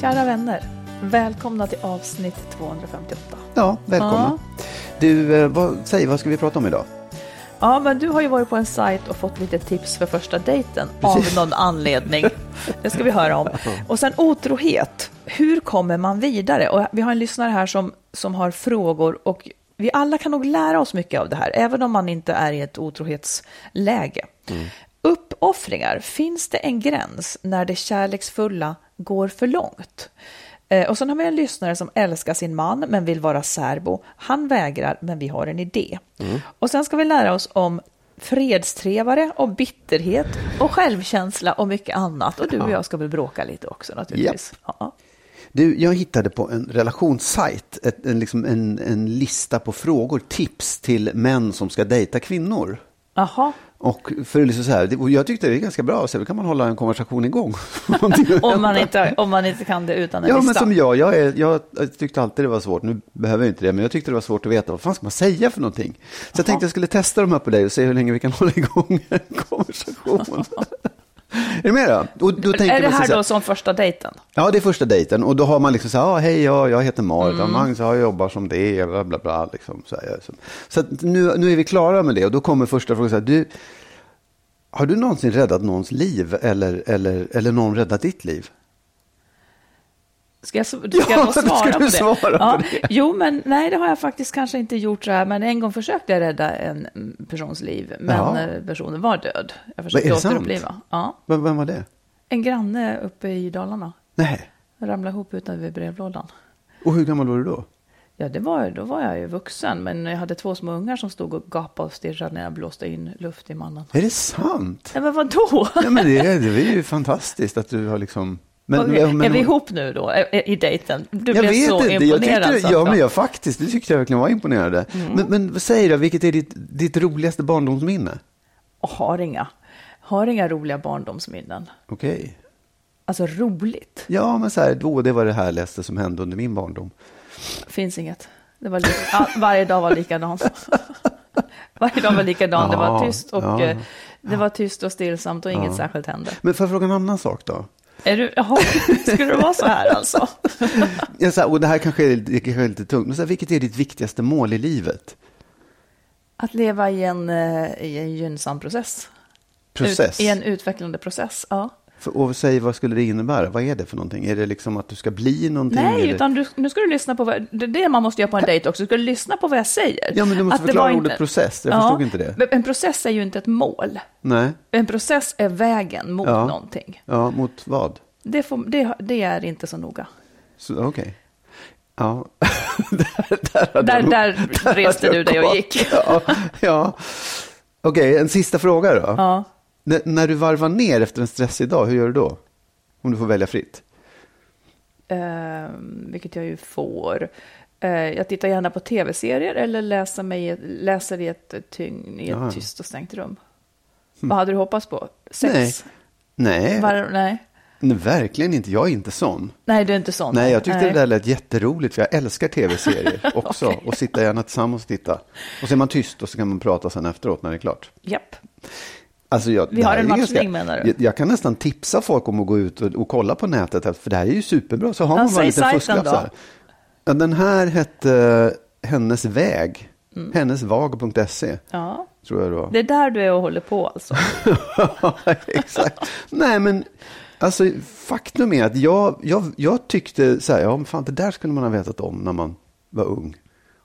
Kära vänner, välkomna till avsnitt 258. Ja, välkomna. Du, eh, vad, säg, vad ska vi prata om idag? Ja, men du har ju varit på en sajt och fått lite tips för första dejten av någon anledning. Det ska vi höra om. Och sen otrohet. Hur kommer man vidare? Och vi har en lyssnare här som, som har frågor och vi alla kan nog lära oss mycket av det här, även om man inte är i ett otrohetsläge. Uppoffringar, finns det en gräns när det kärleksfulla går för långt? Eh, Och sen har vi en lyssnare som älskar sin man men vill vara särbo. Han vägrar men vi har en idé. Och sen ska vi lära oss om fredstrevare och bitterhet och självkänsla och mycket annat. Och du och jag ska väl bråka lite också naturligtvis. Ja. Du, jag hittade på en relationssajt ett, en, liksom en, en lista på frågor, tips till män som ska dejta kvinnor. Jaha, Och för liksom så här, jag tyckte det är ganska bra, så kan man hålla en konversation igång. om man, inte, om man inte kan det utan en Ja, lista. men som jag, jag, är, jag tyckte alltid det var svårt, nu behöver jag inte det, men jag tyckte det var svårt att veta vad fan ska man säga för någonting. Så jag tänkte jag skulle testa de här på dig och se hur länge vi kan hålla igång en konversation. är du med då? Och då tänker är det här då som första dejten? Ja, det är första dejten och då har man liksom så här, ah, hej, ja, jag heter Marit, Mm. Magnus, jag jobbar som det, bla, bla, bla, liksom. Så, här, så. så nu, nu är vi klara med det och då kommer första frågan, så här, du, har du någonsin räddat någons liv eller, eller, eller någon räddat ditt liv? Ska jag, ska Ja, jag svara på det? svara på ja. det? Jo, men nej, det har jag faktiskt kanske inte gjort så här. Men en gång försökte jag rädda en persons liv, men Ja. eh, personen var död. Jag Men försökte återuppliva. Ja. Vem, vem var det? En granne uppe i Dalarna. Nej. Jag ramlade ihop utanför brevlådan. Och hur gammal var du då? Ja, det var, då var jag ju vuxen, men jag hade två små ungar som stod och gapade och stirrade när jag blåste in luft i mannen. Är det sant? Ja, men vadå? Ja, men det, det är ju fantastiskt att du har liksom... Men, men- är vi ihop nu då, i dejten? Du Jag blev vet så inte, jag imponerad. tyckte, så att ja jag- men jag faktiskt, det tyckte jag verkligen var imponerande. Men, men vad säger du, vilket är ditt, ditt roligaste barndomsminne? Och har inga, har inga roliga barndomsminnen. Okej. Alltså roligt, Ja, men så här, då, det var det härligaste som hände under min barndom. finns inget. Det var ja, varje dag var likadan. varje dag var likadan. Det var tyst och ja. eh, det var tyst och stillsamt och inget särskilt hände. Men får jag fråga en annan sak då? Är du, jaha, skulle det vara så här alltså? Ja, så här, och det här kanske är, det kanske är lite tungt, men så här, vilket är ditt viktigaste mål i livet? Att leva i en, eh, i en gynnsam process. Process? Ut, I en utvecklande process, ja. Och säg, vad skulle det innebära? Vad är det för någonting? Är det liksom att du ska bli någonting? Nej, eller? utan du, nu ska du lyssna på vad, det är det man måste göra på en dejt också. Du ska lyssna på vad jag säger. Ja, men du måste Att förklara ordet process. Jag förstod inte det. En process är ju inte ett mål. Nej, En process är vägen mot Ja. någonting. ja, mot vad? Det, får, det, det är inte så noga. Så, Okej. Ja, där, där, Där, nog- där reste du dig och gick. Ja, ja. Okej, en sista fråga då. Ja. N- när du varvar ner efter en stressig dag, hur gör du då? Om du får välja fritt. Eh, vilket jag ju får. Eh, jag tittar gärna på tv-serier eller läser, mig, läser i ett, tyng, i ett tyst och stängt rum. Vad hade du hoppats på? Sex? Nej. Nej, Var, nej. Nej, verkligen inte. Jag är inte sån. Nej, du är inte sån. Nej, jag tyckte det där lät jätteroligt, för jag älskar tv-serier också. okay. Och sitta gärna tillsammans och titta. Och så är man tyst och så kan man prata sen efteråt när det är klart. Japp. Alltså jag, Vi har en matchning menar du? Jag, jag, kan nästan tipsa folk om att gå ut och, och, kolla på nätet, för det här är ju superbra. Så har man bara en liten fusklapp här. Ja, den här hette Hennes väg. Mm. Hennesvag.se. Ja. Tror jag då. Det är där du är och håller på alltså. Exakt. Nej, men alltså faktum är att jag, jag, jag tyckte så här, ja, fan, det där skulle man ha vetat om när man var ung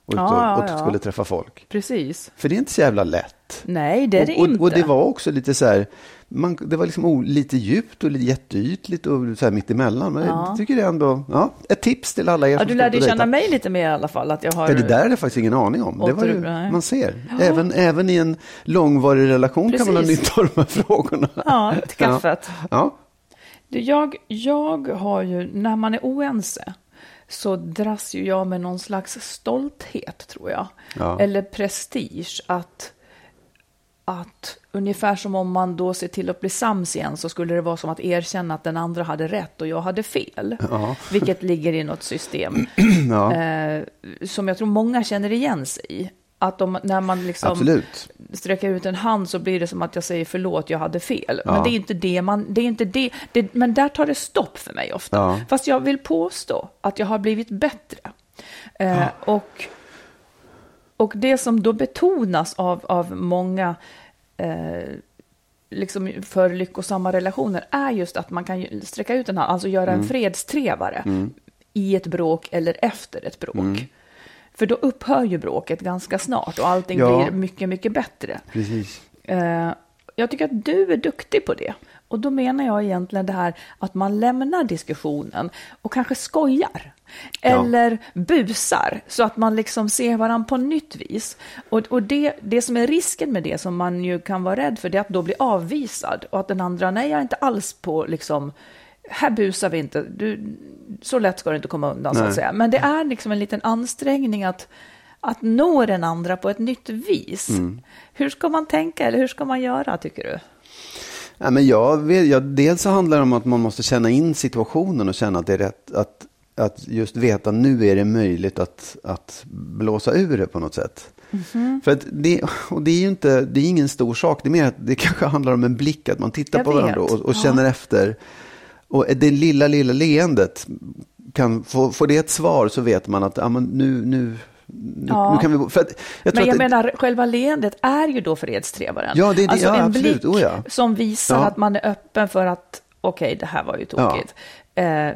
och, ja, och, och ja, skulle träffa folk. Precis. För det är inte så jävla lätt. Nej, det är det och, inte. Och det var också lite så här, man, det var liksom lite djupt och lite jätteytligt och så här mittemellan. Men ja. jag tycker det ändå, ja, ett tips till alla er ja, Du lärde känna mig lite mer i alla fall. Att jag har... Ja, det där är faktiskt ingen aning om. Det var ju, man ser. Ja. Även, även i en långvarig relation Precis. kan man ha nytta av de här frågorna. Ja, till kaffet. Ja. Du, jag, jag har ju, när man är oense, så dras ju jag med någon slags stolthet, tror jag. Ja. Eller prestige. Att, att ungefär som om man då ser till att bli sams igen så skulle det vara som att erkänna att den andra hade rätt och jag hade fel. Ja. Vilket ligger i något system. Ja. Eh, som jag tror många känner igen sig i. Att de, när man liksom Absolut. sträcker ut en hand så blir det som att jag säger förlåt, jag hade fel. Ja. Men det är inte det man, det är inte det, det, men där tar det stopp för mig ofta. Ja. Fast jag vill påstå att jag har blivit bättre. Eh, och, och det som då betonas av, av många eh, liksom för lyckosamma relationer är just att man kan sträcka ut en hand, alltså göra mm. en fredstrevare mm. i ett bråk eller efter ett bråk. Mm. För då upphör ju bråket ganska snart och allting ja. blir mycket, mycket bättre. Precis. Eh, jag tycker att du är duktig på det. Och då menar jag egentligen det här att man lämnar diskussionen och kanske skojar. Eller ja. busar så att man liksom ser varandra på nytt vis. Och, och det, det som är risken med det som man ju kan vara rädd för det är att då bli avvisad och att den andra, nej jag är inte alls på liksom här busar vi inte, du, så lätt ska du inte komma undan Nej. så att säga. Men det är liksom en liten ansträngning att, att nå den andra på ett nytt vis. Mm. Hur ska man tänka eller hur ska man göra tycker du? Ja, men jag vet, ja, dels så handlar det om att man måste känna in situationen och känna att det är rätt. Att, att just veta nu är det möjligt att, att blåsa ur det på något sätt. Mm-hmm. För att det, och det är ju inte, det är ingen stor sak, det är mer att det kanske handlar om en blick, att man tittar jag på vet. varandra och, och ja. känner efter. Och det lilla, lilla leendet, kan, får, får det ett svar så vet man att ja, men nu, nu, nu, ja. nu kan vi... För jag men jag det, menar, själva leendet är ju då fredstrevaren. Ja, det är det, alltså ja, en absolut. blick oh, ja. som visar att man är öppen för att okej, okay, det här var ju tokigt. Eh,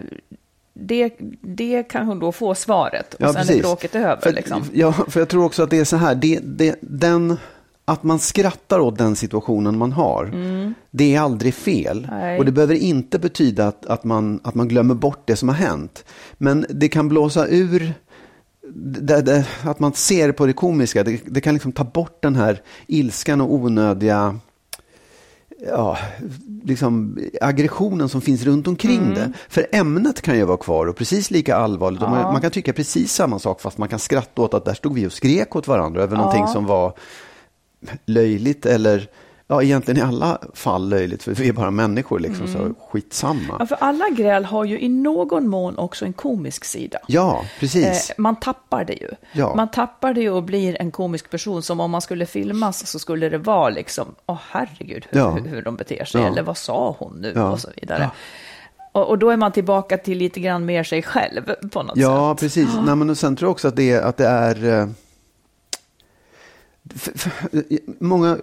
det, det kan hon då få svaret och ja, sen precis. är bråket över. För, liksom. Ja, för jag tror också att det är så här, det, det, den att man skrattar åt den situationen man har, mm. det är aldrig fel. Nej. Och det behöver inte betyda att, att, man, att man glömmer bort det som har hänt. Men det kan blåsa ur, det, det, att man ser på det komiska, det, det, kan liksom ta bort den här ilskan och onödiga ja, liksom aggressionen som finns runt omkring Mm. det. För ämnet kan ju vara kvar och precis lika allvarligt. Och man, Ja. man kan tycka precis samma sak fast man kan skratta åt att där stod vi och skrek åt varandra över någonting som var löjligt eller ja, egentligen i alla fall löjligt för vi är bara människor liksom, så skitsamma. Ja, för alla gräl har ju i någon mån också en komisk sida. Ja, precis. Eh, man tappar det ju. Ja. Man tappar det ju och blir en komisk person som om man skulle filmas så skulle det vara liksom, åh herregud hur, Ja. hur, hur de beter sig, Ja. eller vad sa hon nu Ja. och så vidare. Och, och då är man tillbaka till lite grann mer sig själv på något Ja, sätt. precis. Nej, men och sen tror jag också att det är, att det är eh, många,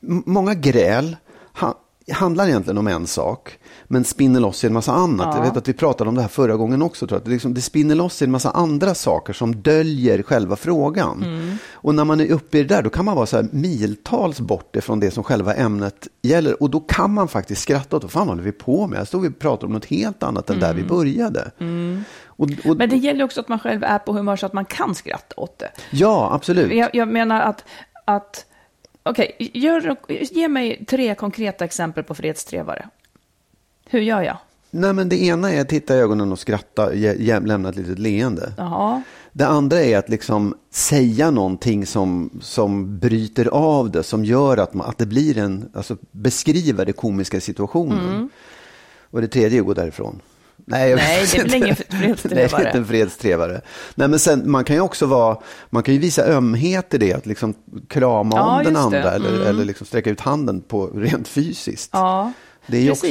många gräl ha, handlar egentligen om en sak, men spinner loss i en massa annat. Ja. Jag vet att vi pratade om det här förra gången också. Tror jag. Det, liksom, det spinner loss i en massa andra saker som döljer själva frågan. Mm. Och när man är uppe i det där, då kan man vara så här miltals bort ifrån det som själva ämnet gäller. Och då kan man faktiskt skratta åt, vad fan håller vi på med? Jag stod och pratade om något helt annat än där vi började. Och, och, Mm. Men det gäller också att man själv är på humör så att man kan skratta åt det. Ja, absolut. Jag, jag menar att, att okej, gör- ge mig tre konkreta exempel på fredstrevare. Hur gör jag? Nej, men det ena är att titta i ögonen och skratta, ge, lämna ett litet leende. Jaha. Det andra är att liksom säga någonting som, som bryter av det, som gör att, man, att det blir en, alltså beskriva det komiska situationen. Och det tredje är att gå därifrån. Nej, Nej det är väl ingen fredstrevare. Nej, inte en fredstrevare. Nej, men sen, man kan ju också vara, man kan ju visa ömhet i det, att liksom krama ja, om den andra mm. eller, eller liksom sträcka ut handen på rent fysiskt. Ja. Det är ju också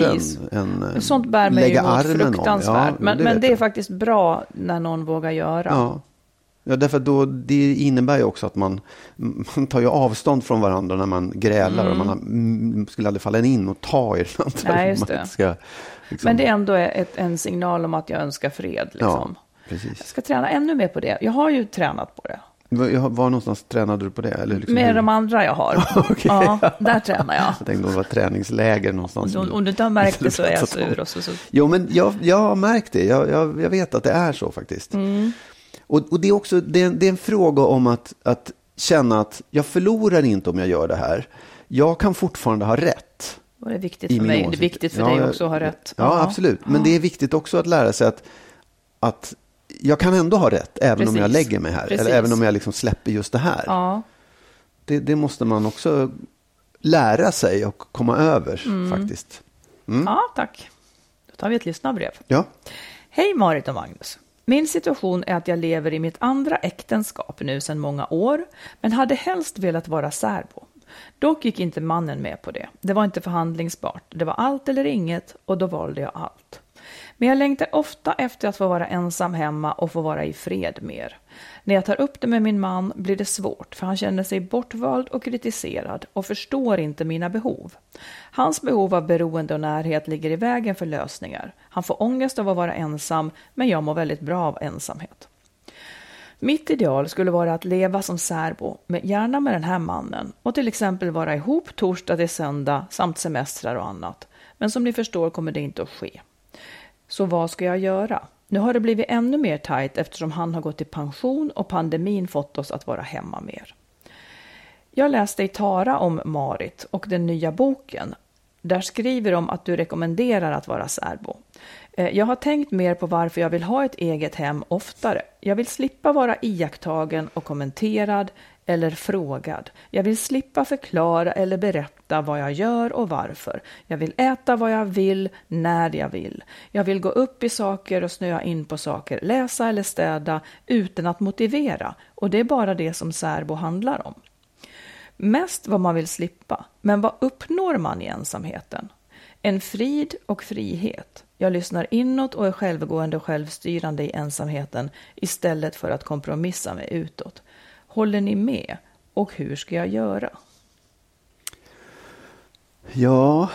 en, en Sånt bär mig lägga emot fruktansvärt. Ja, men det, men det är faktiskt bra när någon vågar göra. Ja. Ja, därför då, det innebär ju också att man, man tar ju avstånd från varandra när man grälar. Och man mm, skulle aldrig falla in och ta i den andra. Nej, just det. Ska, liksom, Men det är ändå ett, en signal om att jag önskar fred. Liksom. Ja, precis. Jag ska träna ännu mer på det. Jag har ju tränat på det. Var, var någonstans tränade du på det? Eller liksom Med hur? de andra jag har. Okej. Ja, där tränar jag. Jag tänkte om det var träningsläger någonstans. Om, om du inte har märkt det så är jag sur. Och så, så. Jo, men jag, jag har märkt det. Jag, jag, jag vet att det är så faktiskt. Mm. Och, och det är också det är, det är en fråga om att, att känna att jag förlorar inte om jag gör det här. Jag kan fortfarande ha rätt. Och det är viktigt för mig. Det är åsikt. viktigt för Ja, dig också att ha rätt. Ja, absolut. Men det är viktigt också att lära sig att, att jag kan ändå ha rätt, även om jag Precis. lägger mig här. Precis. Eller även om jag liksom släpper just det här. Ja. Det, det måste man också lära sig och komma över Mm. faktiskt. ja, tack. Då tar vi ett lyssnarbrev. Ja. Hej Marit och Magnus. Min situation är att jag lever i mitt andra äktenskap nu sedan många år, men hade helst velat vara särbo. Dock gick inte mannen med på det. Det var inte förhandlingsbart. Det var allt eller inget och då valde jag allt. Men jag längtar ofta efter att få vara ensam hemma och få vara i fred mer. När jag tar upp det med min man blir det svårt för han känner sig bortvald och kritiserad och förstår inte mina behov. Hans behov av beroende och närhet ligger i vägen för lösningar. Han får ångest av att vara ensam men jag mår väldigt bra av ensamhet. Mitt ideal skulle vara att leva som särbo, med, gärna med den här mannen, och till exempel vara ihop torsdag till söndag samt semestrar och annat. Men som ni förstår kommer det inte att ske. Så vad ska jag göra? Nu har det blivit ännu mer tajt eftersom han har gått i pension och pandemin fått oss att vara hemma mer. Jag läste i Tara om Marit och den nya boken. Där skriver de att du rekommenderar att vara särbo. Eh, jag har tänkt mer på varför jag vill ha ett eget hem oftare. Jag vill slippa vara iakttagen och kommenterad eller frågad. Jag vill slippa förklara eller berätta vad jag gör och varför. Jag vill äta vad jag vill, när jag vill. Jag vill gå upp i saker och snöa in på saker, läsa eller städa utan att motivera. Och det är bara det som särbo handlar om. Mest vad man vill slippa, men vad uppnår man i ensamheten? En frid och frihet. Jag lyssnar inåt och är självgående och självstyrande i ensamheten istället för att kompromissa mig utåt. Håller ni med? Och hur ska jag göra? Ja,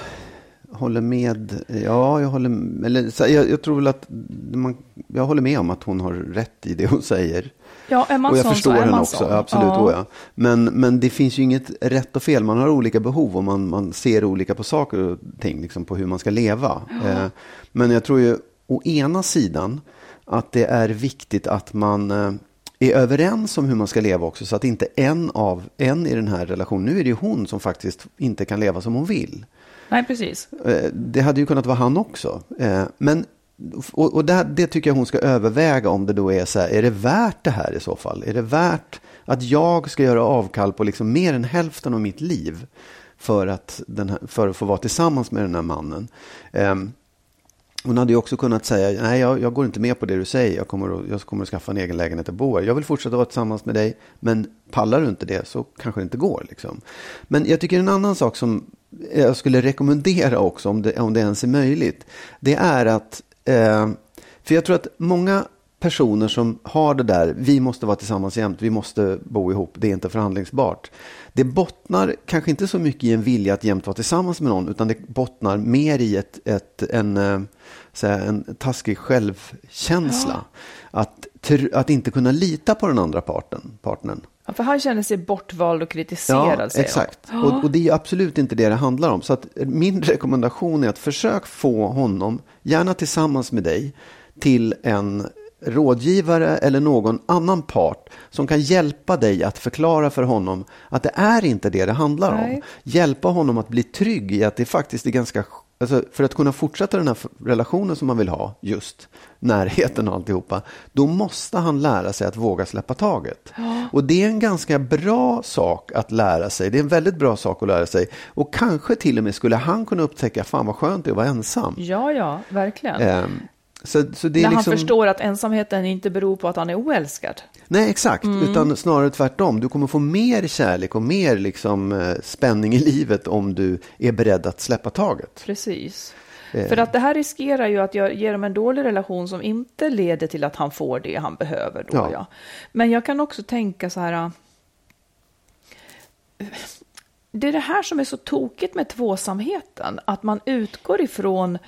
håller med. Ja, jag håller eller, jag, jag tror väl att man, jag håller med om att hon har rätt i det hon säger. Ja, är man och jag sån förstår så är henne man också, sån. absolut. Ja. Ja. Ja. Men, men det finns ju inget rätt och fel. Man har olika behov och man, man ser olika på saker och ting, liksom på hur man ska leva. Eh, men jag tror ju å ena sidan att det är viktigt att man eh, är överens om hur man ska leva också, så att inte en av en i den här relationen, nu är det ju hon som faktiskt inte kan leva som hon vill. Nej, precis. Eh, Det hade ju kunnat vara han också. Eh, Men, och, och det, det tycker jag hon ska överväga om det då är så här, är det värt det här i så fall? Är det värt att jag ska göra avkall på liksom mer än hälften av mitt liv för att, den här, för att få vara tillsammans med den här mannen? Um, Hon hade ju också kunnat säga, nej jag, jag går inte med på det du säger, jag kommer, att, jag kommer att skaffa en egen lägenhet och bo här. Jag vill fortsätta vara tillsammans med dig, men pallar du inte det så kanske det inte går. Liksom. Men jag tycker en annan sak som jag skulle rekommendera också, om det, om det ens är möjligt, det är att, eh, för jag tror att många personer som har det där, vi måste vara tillsammans jämt, vi måste bo ihop, det är inte förhandlingsbart. Det bottnar kanske inte så mycket i en vilja att jämt vara tillsammans med någon, utan det bottnar mer i ett, ett, en, eh, här, en taskig självkänsla. Att, tr- att inte kunna lita på den andra parten, partnern. Ja, för han känner sig bortvald och kritiserad, Ja, exakt. hon. Och, och det är absolut inte det det handlar om. Så att min rekommendation är att försök få honom, gärna tillsammans med dig, till en rådgivare eller någon annan part som kan hjälpa dig att förklara för honom att det är inte det det handlar Nej. om. Hjälpa honom att bli trygg i att det faktiskt är ganska Alltså för att kunna fortsätta den här relationen som man vill ha, just närheten och alltihopa, då måste han lära sig att våga släppa taget. Och det är en ganska bra sak att lära sig. Det är en väldigt bra sak att lära sig. Och kanske till och med skulle han kunna upptäcka, fan vad skönt det är att vara ensam. Ja, ja, verkligen. Ehm, så, så det är När liksom... han förstår att ensamheten inte beror på att han är oälskad. Nej, exakt. Mm. Utan snarare tvärtom. Du kommer få mer kärlek och mer liksom, eh, spänning i livet om du är beredd att släppa taget. Precis. Eh. För att det här riskerar ju att jag ger dem en dålig relation som inte leder till att han får det han behöver. Då, Ja. ja. Men jag kan också tänka så här. äh, Det är det här som är så tokigt med tvåsamheten. Att man utgår ifrån,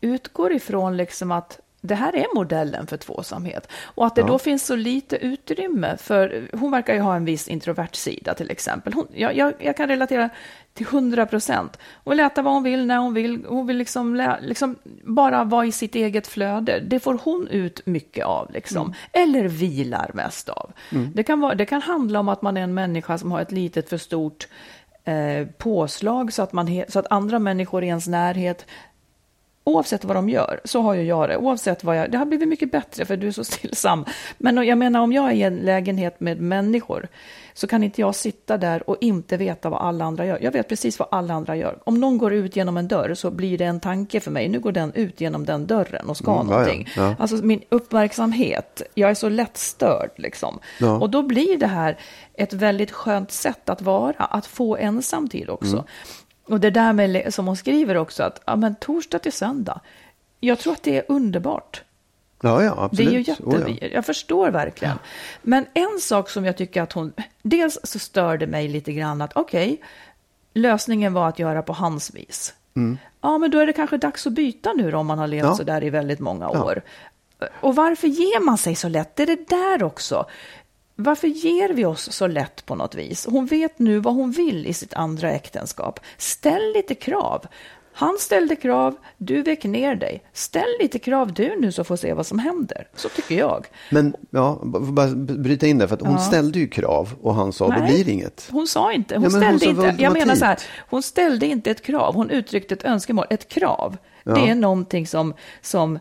utgår ifrån liksom att det här är modellen för tvåsamhet. Och att det Ja. då finns så lite utrymme för, hon verkar ju ha en viss introvert sida till exempel. Hon, jag, jag, jag kan relatera till 100 procent. Hon vill äta vad hon vill, när hon vill. Hon vill liksom, liksom bara vara i sitt eget flöde. Det får hon ut mycket av, liksom. Eller vilar mest av. Det, kan vara, det kan handla om att man är en människa som har ett litet för stort eh, påslag så att, man så att andra människor i ens närhet Oavsett vad de gör så har ju jag det. Oavsett vad jag, det har blivit mycket bättre för du är så stillsam. Men jag menar om jag är i en lägenhet med människor så kan inte jag sitta där och inte veta vad alla andra gör. Jag vet precis vad alla andra gör. Om någon går ut genom en dörr så blir det en tanke för mig. Nu går den ut genom den dörren och ska Mm, ja, ja, någonting. ja. Alltså min uppmärksamhet, jag är så lättstörd liksom. Ja. Och då blir det här ett väldigt skönt sätt att vara, att få ensamtid också. Mm. Och det där med, som hon skriver också, att ja, men torsdag till söndag, jag tror att det är underbart. Ja, ja, absolut. Det är ju jätte... Oh, ja. Jag förstår verkligen. Men en sak som jag tycker att hon... Dels så störde mig lite grann att okej, lösningen var att göra på hans vis. Ja, men då är det kanske dags att byta nu då, om man har levt Mm. Ja. så där i väldigt många Ja. år. Och varför ger man sig så lätt? Det är det där också. Varför ger vi oss så lätt på något vis? Hon vet nu vad hon vill i sitt andra äktenskap. Ställ lite krav. Han ställde krav, du väck ner dig. Ställ lite krav du nu så får se vad som händer. Så tycker jag. Men ja, bara bryta in där, för att hon Ja. ställde ju krav och han sa, Nej. blir det inget. Hon sa inte, hon Ja, hon ställde sa inte, jag menar så här, hon ställde inte ett krav, hon uttryckte ett önskemål. Ett krav, det är någonting som, som,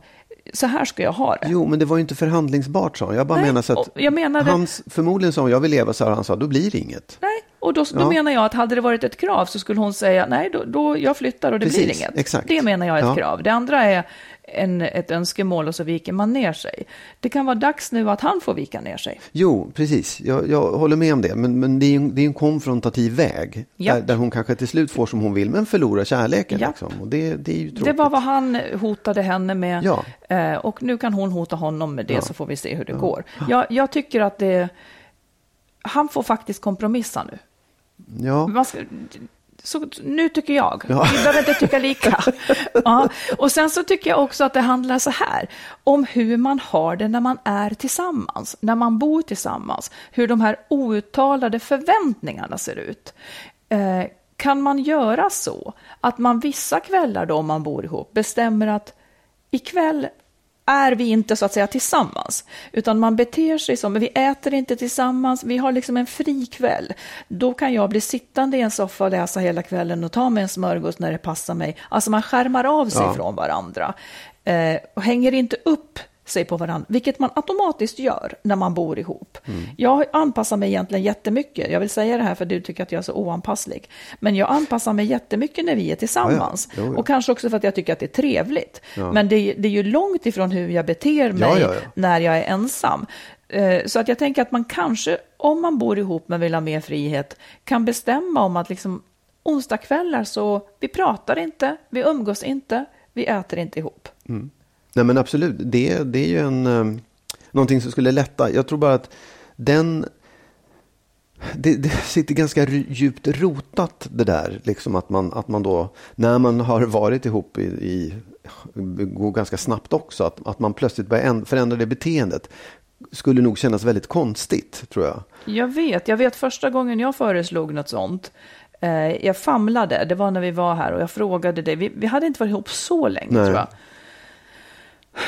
så här ska jag ha det. Jo, men det var ju inte förhandlingsbart, sa. Jag bara Nej, menar så att jag menade- hans, förmodligen sa hon, jag vill leva så här, han sa, då blir det inget. Nej, och då, då Ja. menar jag att hade det varit ett krav så skulle hon säga nej, då, då jag flyttar och det blir Precis, inget. exakt. Det menar jag är ett Ja. krav. Det andra är en, ett önskemål och så viker man ner sig. Det kan vara dags nu att han får vika ner sig. Jo, precis. Jag, jag håller med om det. Men, men det är en, det är en konfrontativ väg. Ja. Där, där hon kanske till slut får som hon vill, men förlorar kärleken. Ja. Liksom. Och det, det är ju tråkigt. Det var vad han hotade henne med. Ja. Eh, och nu kan hon hota honom med det så får vi se hur det går. Jag, jag tycker att det... Han får faktiskt kompromissa nu. Ja. Ska, så, nu tycker jag. Ja. Vi behöver inte tycka lika. ja. Och sen så tycker jag också att det handlar så här om hur man har det när man är tillsammans, när man bor tillsammans, hur de här outtalade förväntningarna ser ut. Eh, kan man göra så att man vissa kvällar då om man bor ihop bestämmer att ikväll är vi inte så att säga tillsammans, utan man beter sig som, vi äter inte tillsammans, vi har liksom en fri kväll. Då kan jag bli sittande i en soffa och läsa hela kvällen och ta mig en smörgås när det passar mig. Alltså man skärmar av sig Ja. från varandra eh, och hänger inte upp sig på varandra, vilket man automatiskt gör när man bor ihop. Jag anpassar mig egentligen jättemycket. Jag vill säga det här för du tycker att jag är så oanpasslig. Men jag anpassar mig jättemycket när vi är tillsammans. Jo, jo. Och kanske också för att jag tycker att det är trevligt. Men det, är- det är ju långt ifrån hur jag beter mig Ja, ja, ja. när jag är ensam. Eh, Så att jag tänker att man kanske, om man bor ihop men vill ha mer frihet, kan bestämma om att liksom onsdagskvällar så, vi pratar inte, vi umgås inte, vi äter inte ihop. Nej men absolut, det, det är ju en, um, någonting som skulle lätta. Jag tror bara att den, det, det sitter ganska djupt rotat det där. Liksom att, man, att man då, när man har varit ihop i, i går ganska snabbt också, att, att man plötsligt börjar änd- förändra det beteendet. Skulle nog kännas väldigt konstigt tror jag. Jag vet, jag vet första gången jag föreslog något sånt. Eh, jag famlade, det var när vi var här och jag frågade dig, vi, vi hade inte varit ihop så länge Nej. tror jag.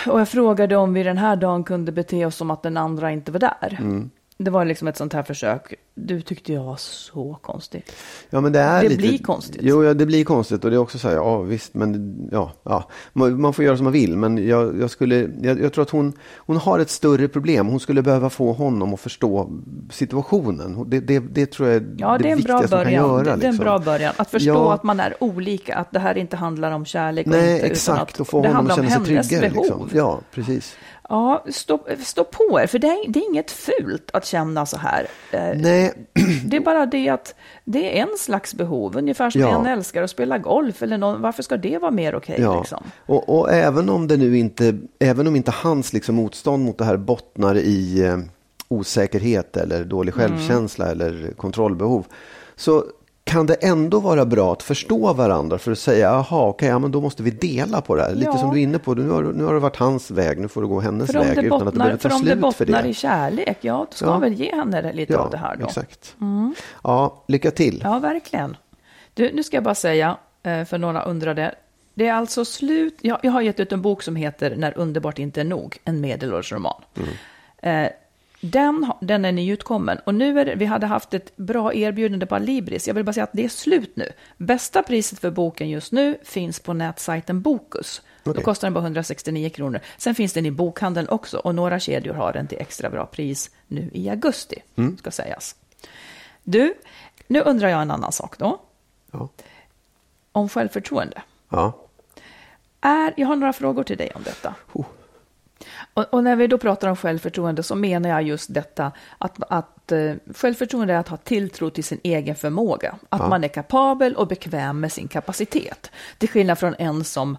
Och jag frågade om vi den här dagen kunde bete oss som att den andra inte var där. Mm det var liksom ett sånt här försök. Du tyckte jag var så konstig. Ja, men det är Det lite... blir konstigt. Jo, ja, det blir konstigt och det är också så här, ja visst, men ja, ja. Man, man får göra som man vill, men jag, jag skulle, jag, jag tror att hon, hon har ett större problem. Hon skulle behöva få honom att förstå situationen. Det, det, det tror jag är Ja, det, det är en bra viktigaste man kan början. göra. det, det är en liksom. bra början. Att förstå Ja. att man är olika, att det här inte handlar om kärlek. och Nej, inte, utan exakt. att Och få honom att känna sig tryggare. behov. Liksom. Ja, precis. Ja, stå, stå på er, för det är, det är inget fult att känna så här. Eh, Nej, Det är bara det att det är en slags behov, ungefär som Ja. en älskar att spela golf. Eller någon, varför ska det vara mer okej? Ja, liksom? och, och även om det nu inte, även om inte hans liksom motstånd mot det här bottnar i eh, osäkerhet eller dålig Mm. självkänsla eller kontrollbehov, så kan det ändå vara bra att förstå varandra för att säga, jaha, okej, ja, men då måste vi dela på det här. Lite Ja. som du är inne på, nu har, nu har det varit hans väg, nu får det gå hennes För väg det utan att det bottnar, behöver för ta om det slut bottnar det. i kärlek, ja, då ska Ja. man väl ge henne lite ja, av det här då. exakt. Ja, lycka till. Ja, verkligen. Du, nu ska jag bara säga, eh, för några undrade, det är alltså slut, jag, jag har gett ut en bok som heter När underbart inte är nog, en medelårsroman. Eh, den, den är nyutkommen och nu är det, vi hade haft ett bra erbjudande på Libris. Jag vill bara säga att det är slut nu. Bästa priset för boken just nu finns på nätsajten Bokus. Då Okej. kostar den bara 169 kronor. Sen finns den i bokhandeln också och några kedjor har den till extra bra pris nu i augusti, ska sägas. Du, nu undrar jag en annan sak då Ja. om självförtroende. Ja. Är, jag har några frågor till dig om detta. Oh. Och, och när vi då pratar om självförtroende så menar jag just detta att, att eh, självförtroende är att ha tilltro till sin egen förmåga. Att man är kapabel och bekväm med sin kapacitet. Till skillnad från en som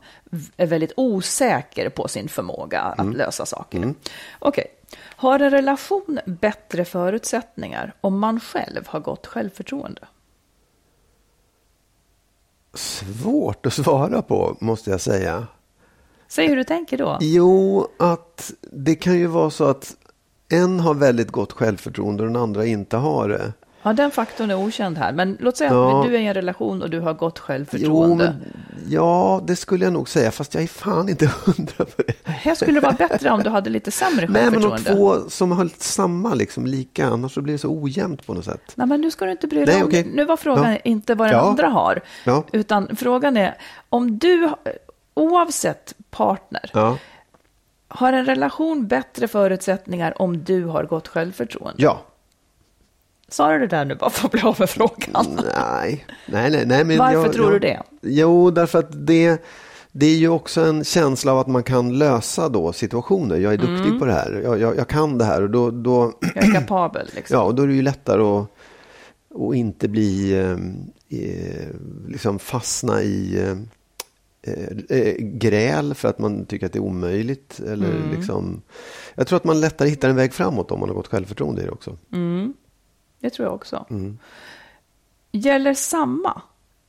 är väldigt osäker på sin förmåga att lösa saker. Okej, har en relation bättre förutsättningar om man själv har gott självförtroende? Svårt att svara på, måste jag säga. Säg hur du tänker då. Jo, att det kan ju vara så att en har väldigt gott självförtroende och den andra inte har det. Ja, den faktorn är okänd här. Men låt säga Ja. att du är i en relation och du har gott Jo, självförtroende. men, ja, det skulle jag nog säga, fast jag är fan inte hundra på det. Här skulle det vara bättre om du hade lite sämre Nej, men de självförtroende. två som har samma, liksom lika, annars så blir det så ojämnt på något sätt. Nej, men nu ska du inte bry dig Nej, om okej. Nu var frågan Ja. inte vad den Ja. andra har. Utan frågan är om du, oavsett partner, Ja, har en relation bättre förutsättningar om du har gott självförtroende? ja. Sa du det där nu bara för att bli av med frågan? Nej, nej, nej. nej men Varför jag, tror jag, du det? Jo, därför att det, det är ju också en känsla av att man kan lösa då situationer. Jag är duktig Mm. på det här, jag, jag, jag kan det här och då, då, Jag är kapabel liksom. ja, och då är det ju lättare att, att inte bli, eh, eh, liksom fastna i eh, eh, gräl för att man tycker att det är omöjligt. Eller Mm. liksom, jag tror att man lättare hittar en väg framåt om man har gått självförtroende i det också. Det tror jag också. Mm. Gäller samma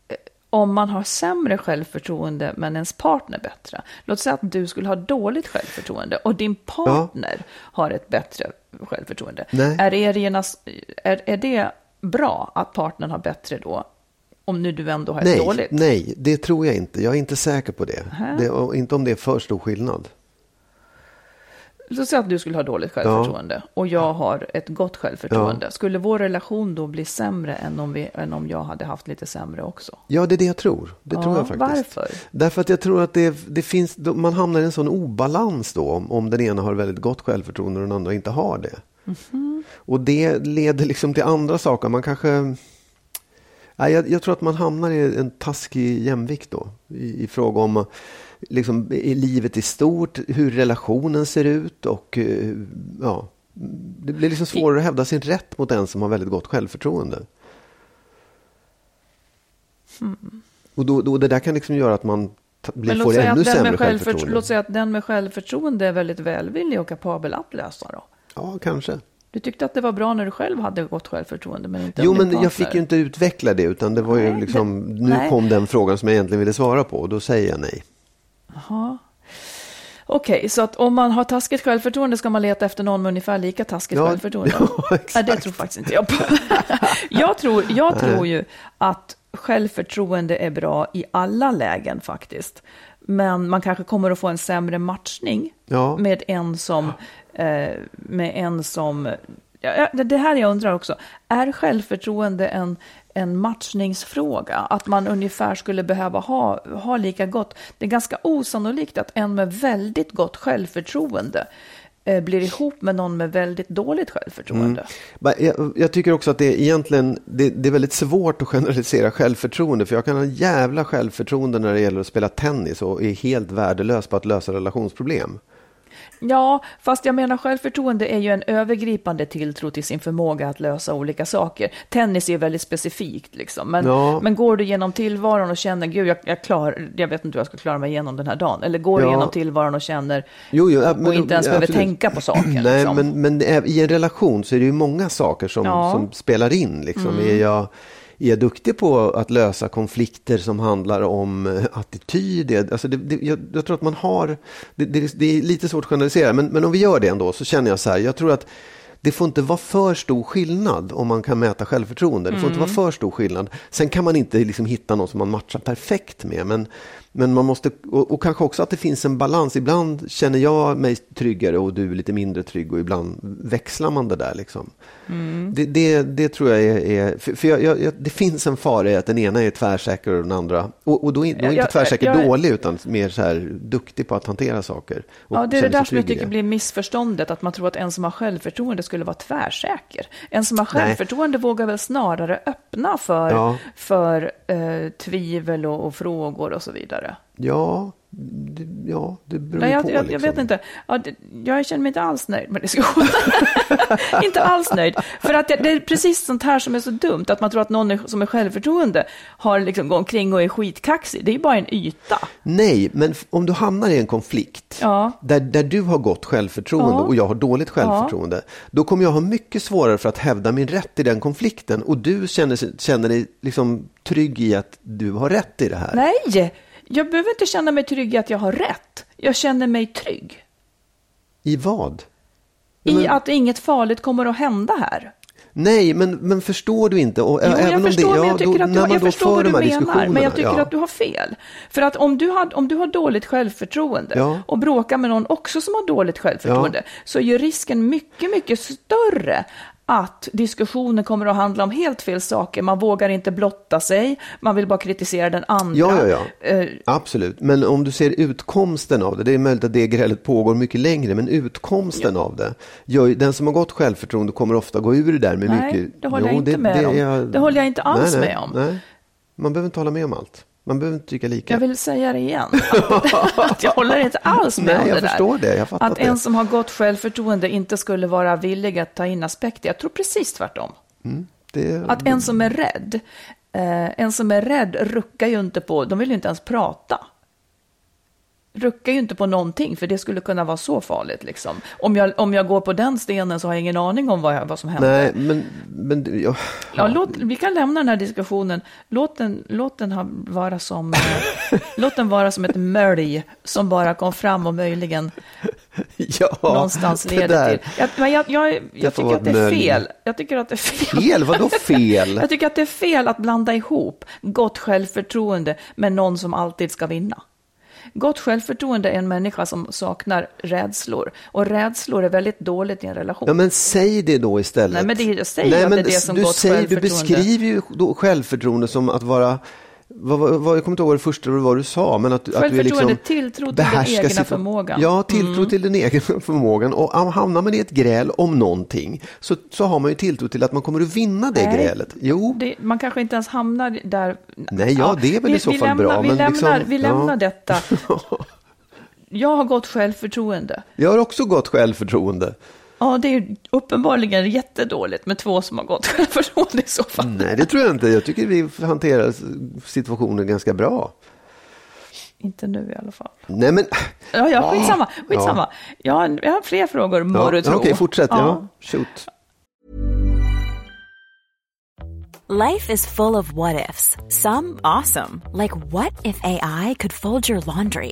eh, om man har sämre självförtroende men ens partner bättre? Låt säga att du skulle ha dåligt självförtroende och din partner har ett bättre självförtroende. Nej. Är, er genas, är, är det bra att partnern har bättre då? Om nu du ändå har ett Nej, dåligt? nej, det tror jag inte. Jag är inte säker på det. det inte om det är för stor skillnad. Låt säga att du skulle ha dåligt självförtroende och jag har ett gott självförtroende. Skulle vår relation då bli sämre än om, vi, än om jag hade haft lite sämre också? Ja, det är det jag tror. Det Ja, tror jag faktiskt. varför? Därför att jag tror att det, det finns, man hamnar i en sån obalans då om, om den ena har väldigt gott självförtroende och den andra inte har det. Mhm. Och det leder liksom till andra saker. Man kanske... Nej, jag, jag tror att man hamnar i en taskig jämvikt då. I, i fråga om liksom, i livet i stort, hur relationen ser ut och eh, ja. Det blir liksom svårare att hävda sin rätt mot en som har väldigt gott självförtroende. Och då, då, det där kan liksom göra att man blir, Men får ännu att den sämre med självförtroende. låt säga att den med självförtroende är väldigt välvillig och kapabel att lösa då. Ja, kanske. Du tyckte att det var bra när du själv hade gott självförtroende, men inte Jo, men jag fick ju inte utveckla det, utan det var ju Nej, liksom, det- nu nej. kom den frågan som jag egentligen ville svara på, och då säger jag nej. Jaha. Okej, så att om man har taskigt självförtroende ska man leta efter någon med ungefär lika taskigt Ja, självförtroende? ja, exakt. Nej, det tror faktiskt inte jag på. jag tror, jag tror ju att självförtroende är bra i alla lägen faktiskt. Men man kanske kommer att få en sämre matchning Ja. med en som, Eh, med en som Ja, det här jag undrar också. Är självförtroende en, en matchningsfråga? Att man ungefär skulle behöva ha, ha lika gott? Det är ganska osannolikt att en med väldigt gott självförtroende eh, blir ihop med någon med väldigt dåligt självförtroende. Mm. Jag, jag, tycker också att det är egentligen det, det, är väldigt svårt att generalisera självförtroende. För jag kan ha jävla självförtroende när det gäller att spela tennis och är helt värdelös på att lösa relationsproblem. Ja, fast jag menar självförtroende är ju en övergripande tilltro till sin förmåga att lösa olika saker. Tennis är ju väldigt specifikt liksom. Men, ja. men går du genom tillvaron och känner, gud, jag, jag, klar, jag vet inte hur jag ska klara mig igenom den här dagen. Eller går ja. du genom tillvaron och känner, jo, jo, och, och inte ens behöver tänka på saken. Nej, liksom. men, men i en relation så är det ju många saker som, ja. som spelar in. Liksom. Mm. Är jag är duktig på att lösa konflikter som handlar om eh, attityd? Alltså det, det, jag, jag, tror att man har, det, det, är lite svårt att generalisera, men, men om vi gör det ändå så känner jag så här, jag tror att det får inte vara för stor skillnad om man kan mäta självförtroende. Det får mm. inte vara för stor skillnad. Sen kan man inte liksom hitta någon som man matchar perfekt med. Men, men man måste, och, och, kanske också att det finns en balans. Ibland känner jag mig tryggare och du lite mindre trygg och ibland växlar man det där. Liksom. Mm. Det, det, det, tror jag är, är för, för jag, jag, det finns en fara i att den ena är tvärsäker och den andra, och, och då, är, då är inte jag, tvärsäker jag, dålig utan mer så här duktig på att hantera saker. Ja, det är det där som jag tycker blir missförståndet, att man tror att en som har självförtroende skulle vara tvärsäker. En som har självförtroende Nej. vågar väl snarare öppna för, ja. för eh, tvivel och, och frågor och så vidare. Ja, det, ja, det beror Nej, jag, på. Jag, liksom. jag vet inte. Ja, det, jag känner mig inte alls nöjd med diskussionen. inte alls nöjd. För att det, det, är precis sånt här som är så dumt. Att man tror att någon är, som är självförtroende har liksom gått omkring och är skitkaxig. Det är ju bara en yta. Nej, men om du hamnar i en konflikt ja. där, där du har gott självförtroende ja. och jag har dåligt självförtroende. Då kommer jag ha mycket svårare för att hävda min rätt i den konflikten. Och du känner, känner dig liksom trygg i att du har rätt i det här. Nej! Jag behöver inte känna mig trygg i att jag har rätt. Jag känner mig trygg. I vad? I men... att inget farligt kommer att hända här. Nej, men, men förstår du inte? Och, jo, även jag förstår, det, men jag tycker då, att du, jag förstår vad du menar, men jag tycker ja. att du har fel. För att om du har, om du har dåligt självförtroende ja. och bråkar med någon också som har dåligt självförtroende, så är ju risken mycket, mycket större att diskussionen kommer att handla om helt fel saker. Man vågar inte blotta sig, man vill bara kritisera den andra. Ja, ja, ja. Uh, Absolut, men om du ser utkomsten av det, det är möjligt att det grälet pågår mycket längre, men utkomsten ja. av det, gör, den som har gått självförtroende kommer ofta gå ur det där med nej, mycket... Nej, det håller jo, jag inte det, med det, om. Jag, det håller jag inte alls nej, nej, med om. Nej. Man behöver inte hålla med om allt. Man behöver inte tycka lika. Jag vill säga det igen. Att, jag håller inte alls med Nej, om det jag där. Förstår det. Jag att det. en som har gott självförtroende inte skulle vara villig att ta in aspekter. Jag tror precis tvärtom. Mm, det... Att en som är rädd, eh, en som är rädd ruckar ju inte på, de vill ju inte ens prata ruckar ju inte på någonting, för det skulle kunna vara så farligt. Liksom. Om, jag, om jag går på den stenen så har jag ingen aning om vad, jag, vad som händer. Nej, men... men ja, ja. låt, vi kan lämna den här diskussionen. Låt den, låt den ha, vara som... Eh, låt den vara som ett mölj som bara kom fram och möjligen ja, någonstans leder till... Jag, men jag, jag, jag tycker att det är fel. Jag tycker att det är fel. Fel? Vadå fel? jag tycker att det är fel att blanda ihop gott självförtroende med någon som alltid ska vinna. Gott självförtroende är en människa som saknar rädslor. Och rädslor är väldigt dåligt i en relation. Ja, men säg det då istället. Nej, men det, jag säger Nej, att det är det som du gott säger, självförtroende. Du beskriver ju då självförtroende som att vara vad, vad, jag kommer inte ihåg det första vad du sa, men att, att du liksom tilltro till den egna förmågan. Ja, tilltro mm. till den egna förmågan. Och hamnar man i ett gräl om någonting så, så har man ju tilltro till att man kommer att vinna det Nej, grälet. Jo. Det, man kanske inte ens hamnar där. Nej, ja, ja det är väl vi, i så fall lämnar, bra. Vi men lämnar, liksom, vi lämnar ja. detta. Jag har gott självförtroende. Jag har också gott självförtroende. Ja, det är uppenbarligen jättedåligt med två som har gått självförtroende i så fall. Nej, det tror jag inte. Jag tycker vi hanterar situationen ganska bra. Inte nu i alla fall. Nej, men... Ja, ja, skitsamma. skitsamma. Ja. Jag, har, jag har fler frågor, må ja, du tro. Okej, fortsätt. Ja. ja, shoot. Life is full of what-ifs. Some awesome. Like what if AI could fold your laundry?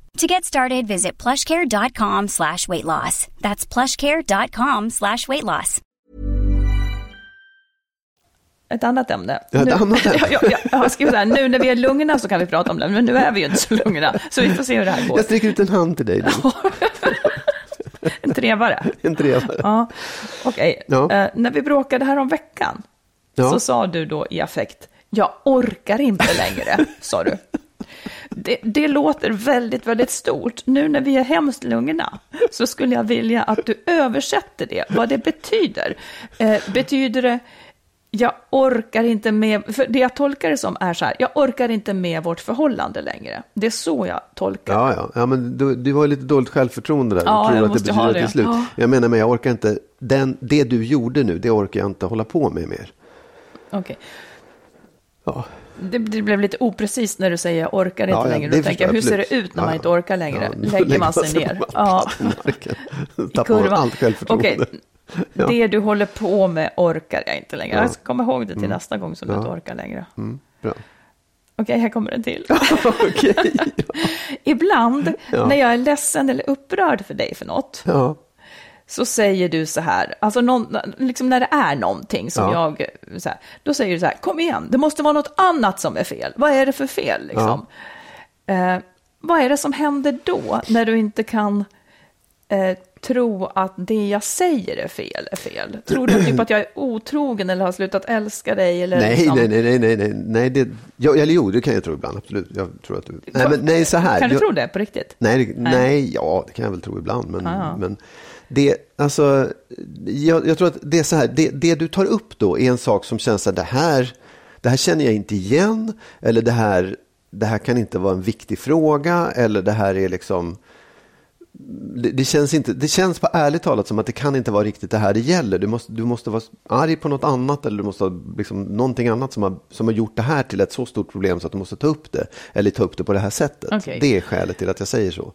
To get started, visit plushcare.com slash weight loss. That's plushcare.com slash weight loss. Ett annat ämne. Ja, ett nu, annat ämne. jag, jag, jag har skrivit så här, nu när vi är lugna så kan vi prata om det, men nu är vi ju inte så lugna. Så vi får se hur det här går. Jag sträcker ut en hand till dig. Nu. En trevare. En trevare. Ja, okej. Ja. Eh, när vi bråkade här om veckan Ja. så sa du då i affekt, jag orkar inte längre, sa du. Det, det låter väldigt, väldigt stort. Nu när vi är hemskt lugna så skulle jag vilja att du översätter det, vad det betyder. Eh, betyder det, jag orkar inte med, för det jag tolkar det som är så här, jag orkar inte med vårt förhållande längre. Det är så jag tolkar Ja, ja. ja men du, du har lite dåligt självförtroende där. Ja, du tror jag att det betyder det det. slut. Ja. Jag menar, men jag orkar inte. Den, det du gjorde nu, det orkar jag inte hålla på med mer. Okej. Ja. Det, det blev lite oprecist när du säger jag orkar inte Ja, längre. Då tänker jag, hur ser det ut när man inte orkar längre? Ja, Lägger man sig ner? Ja, tappar man allt självförtroende. Okej, Ja. det du håller på med orkar jag inte längre. Ja. Jag ska komma ihåg det till nästa gång som du Ja. inte orkar längre. Mm, bra. Okej, här kommer en till. Ibland när jag är ledsen eller upprörd för dig för något. Så säger du så här, alltså någon, liksom när det är någonting som Ja. jag, så här, då säger du så här, kom igen, det måste vara något annat som är fel. Vad är det för fel liksom? Eh, vad är det som händer då när du inte kan eh, tro att det jag säger är fel är fel? Tror du typ att jag är otrogen eller har slutat älska dig? Eller Nej, liksom, nej, nej, nej, nej, nej, nej, det, ja, eller jo, det kan jag tro ibland, absolut. Jag tror att du, nej, men nej, så här. Kan du jag, tro det på riktigt? Nej, det, nej, ja, det kan jag väl tro ibland, men, Ja. men det, alltså, jag, jag tror att det är så här, det, det du tar upp då är en sak som känns att det här, det här känner jag inte igen, eller det här, det här kan inte vara en viktig fråga, eller det här är liksom, det, det, känns inte, det känns på ärligt talat som att det kan inte vara riktigt det här det gäller. Du måste, du måste vara arg på något annat eller du måste ha liksom, någonting annat som har, som har gjort det här till ett så stort problem så att du måste ta upp det. Eller ta upp det på det här sättet. Okej. Det är skälet till att jag säger så.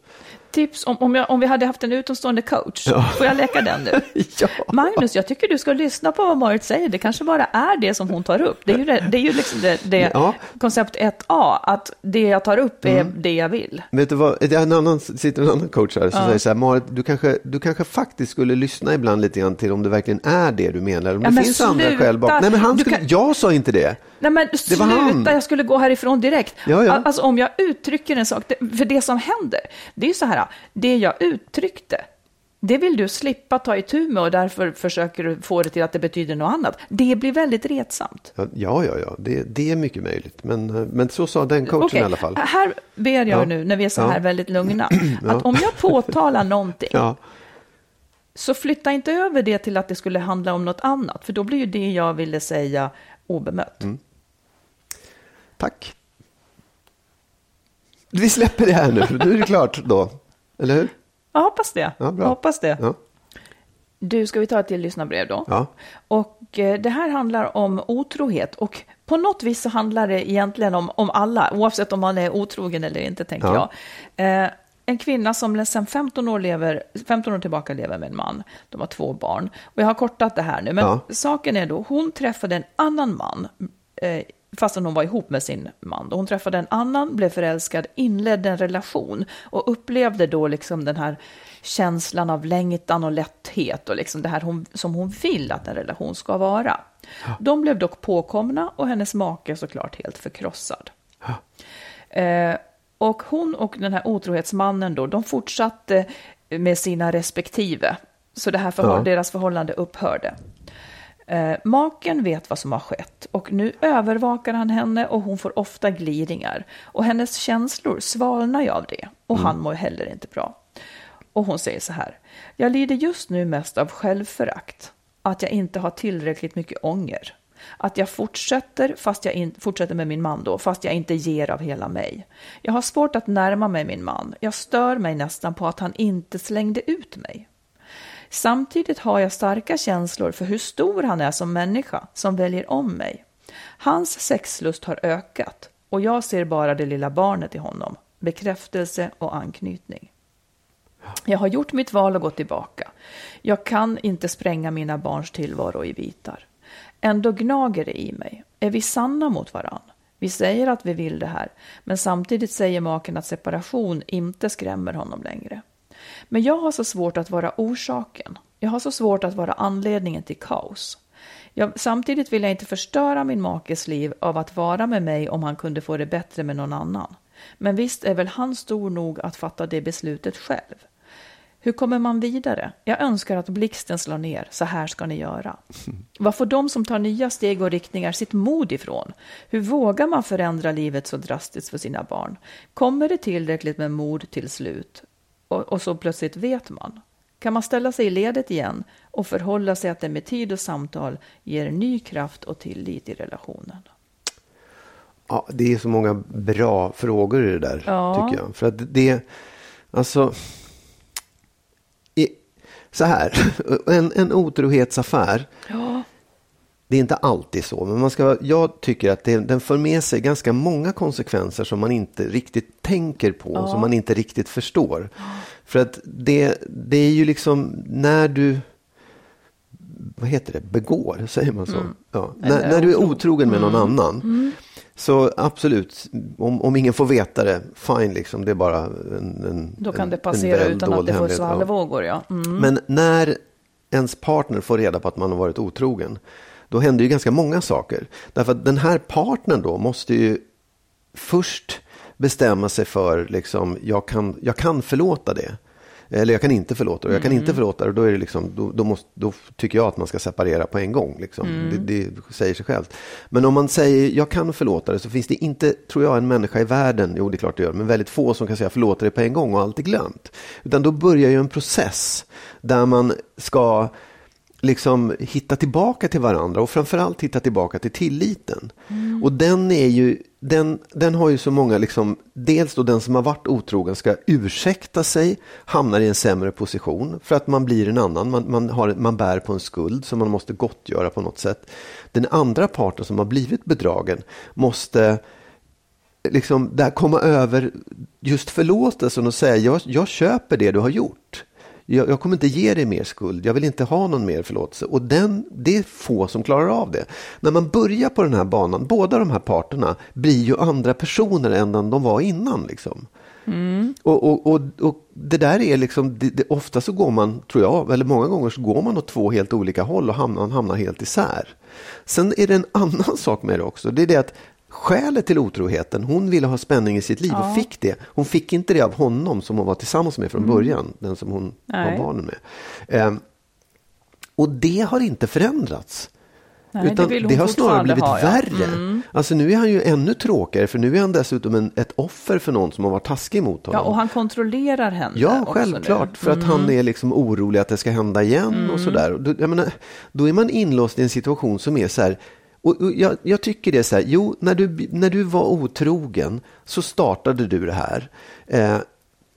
Tips om, om, jag, om vi hade haft en utomstående coach, får jag leka den nu? Ja. Magnus, jag tycker du ska lyssna på vad Marit säger. Det kanske bara är det som hon tar upp. Det är ju, det, det är ju liksom det, det Ja. koncept 1A, att det jag tar upp är det jag vill. Vet du vad, det en annan, sitter en annan coach här som säger så här, Marit, du kanske, du kanske faktiskt skulle lyssna ibland lite grann till om det verkligen är det du menar. Om Ja, det men finns andra sluta. skäl bakom. Nej, men han skulle, kan- jag sa inte det. Nej men var sluta, han. jag skulle gå härifrån direkt. Ja, ja. Alltså om jag uttrycker en sak, det, för det som händer, det är ju så här, det jag uttryckte, det vill du slippa ta itu med och därför försöker du få det till att det betyder något annat. Det blir väldigt retsamt. Ja, ja, ja. Det, det är mycket möjligt. Men, men så sa den coachen Okej, i alla fall. här ber jag Ja. nu, när vi är så här väldigt lugna, att om jag påtalar någonting, så flytta inte över det till att det skulle handla om något annat, för då blir ju det jag ville säga obemött. Mm. Tack. Vi släpper det här nu, för nu är det klart då. Eller hur? Jag hoppas det. Ja, bra. Jag hoppas det. Ja. Du, ska vi ta ett till lyssnarbrev då? Ja. Och eh, det här handlar om otrohet och på något vis så handlar det egentligen om, om alla, oavsett om man är otrogen eller inte, tänker Ja. jag. Eh, en kvinna som sedan 15 år, lever, 15 år tillbaka lever med en man. De har två barn. Och jag har kortat det här nu, men Ja. saken är då, hon träffade en annan man, eh, fastän hon var ihop med sin man. Hon träffade en annan, blev förälskad, inledde en relation och upplevde då liksom den här känslan av längtan och lätthet och liksom det här hon, som hon vill att en relation ska vara. De blev dock påkomna och hennes make såklart helt förkrossad. Eh, Och hon och den här otrohetsmannen då, de fortsatte med sina respektive. Så det här förhåll- Ja. deras förhållande upphörde. Eh, maken vet vad som har skett och nu övervakar han henne och hon får ofta gliringar. Och hennes känslor svalnar ju av det och han mår heller inte bra. Och hon säger så här. Jag lider just nu mest av självförakt. Att jag inte har tillräckligt mycket ånger. Att jag fortsätter, fast jag in, fortsätter med min man då, fast jag inte ger av hela mig. Jag har svårt att närma mig min man. Jag stör mig nästan på att han inte slängde ut mig. Samtidigt har jag starka känslor för hur stor han är som människa som väljer om mig. Hans sexlust har ökat och jag ser bara det lilla barnet i honom, bekräftelse och anknytning. Jag har gjort mitt val och gått tillbaka. Jag kan inte spränga mina barns tillvaro i bitar. Ändå gnager det i mig. Är vi sanna mot varann? Vi säger att vi vill det här, men samtidigt säger maken att separation inte skrämmer honom längre. Men jag har så svårt att vara orsaken. Jag har så svårt att vara anledningen till kaos. Jag, samtidigt vill jag inte förstöra min makes liv av att vara med mig om han kunde få det bättre med någon annan. Men visst är väl han stor nog att fatta det beslutet själv. Hur kommer man vidare? Jag önskar att blixten slår ner, så här ska ni göra. Var får de som tar nya steg och riktningar sitt mod ifrån? Hur vågar man förändra livet så drastiskt för sina barn? Kommer det tillräckligt med mod till slut? Och, och så plötsligt vet man. Kan man ställa sig i ledet igen och förhålla sig att det med tid och samtal ger ny kraft och tillit i relationen? Ja, det är så många bra frågor i det där, Ja. tycker jag. För att det, alltså, i, så här, en, en otrohetsaffär, Ja, det är inte alltid så, men man ska, jag tycker att det, den för med sig ganska många konsekvenser som man inte riktigt tänker på, som man inte riktigt förstår. För att det, det är ju liksom när du, vad heter det, begår, säger man så? Ja. När, Mm. När du är otrogen. med någon annan, så absolut, om, om ingen får veta det, fine liksom, det är bara en, en då kan en, det passera utan att det får hemlighet. Ja. svallvågor. Ja. Mm. Men när ens partner får reda på att man har varit otrogen, då händer ju ganska många saker. Därför att den här partnern då måste ju först bestämma sig för, liksom, jag kan, jag kan förlåta det. Eller jag kan inte förlåta det. Jag kan inte förlåta det. Då, är det liksom, då, då, måste, då tycker jag att man ska separera på en gång. Liksom. Det, det säger sig självt. Men om man säger jag kan förlåta det så finns det inte, tror jag, en människa i världen, jo det är klart det gör, men väldigt få som kan säga förlåta det på en gång och allt är glömt. Utan då börjar ju en process där man ska liksom hitta tillbaka till varandra och framförallt hitta tillbaka till tilliten. Och den är ju, den, den har ju så många, liksom, dels då den som har varit otrogen ska ursäkta sig, hamnar i en sämre position för att man blir en annan, man, man, har, man bär på en skuld som man måste gottgöra på något sätt. Den andra parten som har blivit bedragen måste liksom där komma över just förlåtelsen och säga jag, jag köper det du har gjort. Jag, jag kommer inte ge dig mer skuld, jag vill inte ha någon mer förlåtelse. Och den, det är få som klarar av det. När man börjar på den här banan, båda de här parterna blir ju andra personer än de var innan. Liksom. Och, och, och, och det där är liksom, det, det, ofta så går man, tror jag, eller många gånger så går man åt två helt olika håll och hamnar, hamnar helt isär. Sen är det en annan sak med det också, det är det att skälet till otroheten, hon ville ha spänning i sitt liv och fick det. Hon fick inte det av honom som hon var tillsammans med från början, den som hon Nej. var barnen med. Ehm, och det har inte förändrats. Nej, Utan det det har snarare blivit ha, ja. värre. Alltså nu är han ju ännu tråkigare för nu är han dessutom en, ett offer för någon som har varit taskig mot honom. Ja, och han kontrollerar henne Ja, självklart. nu. För att han är liksom orolig att det ska hända igen och sådär. Då, menar, då är man inlåst i en situation som är så här. Och, och jag, jag tycker det är så här, jo, när du, när du var otrogen så startade du det här. Eh,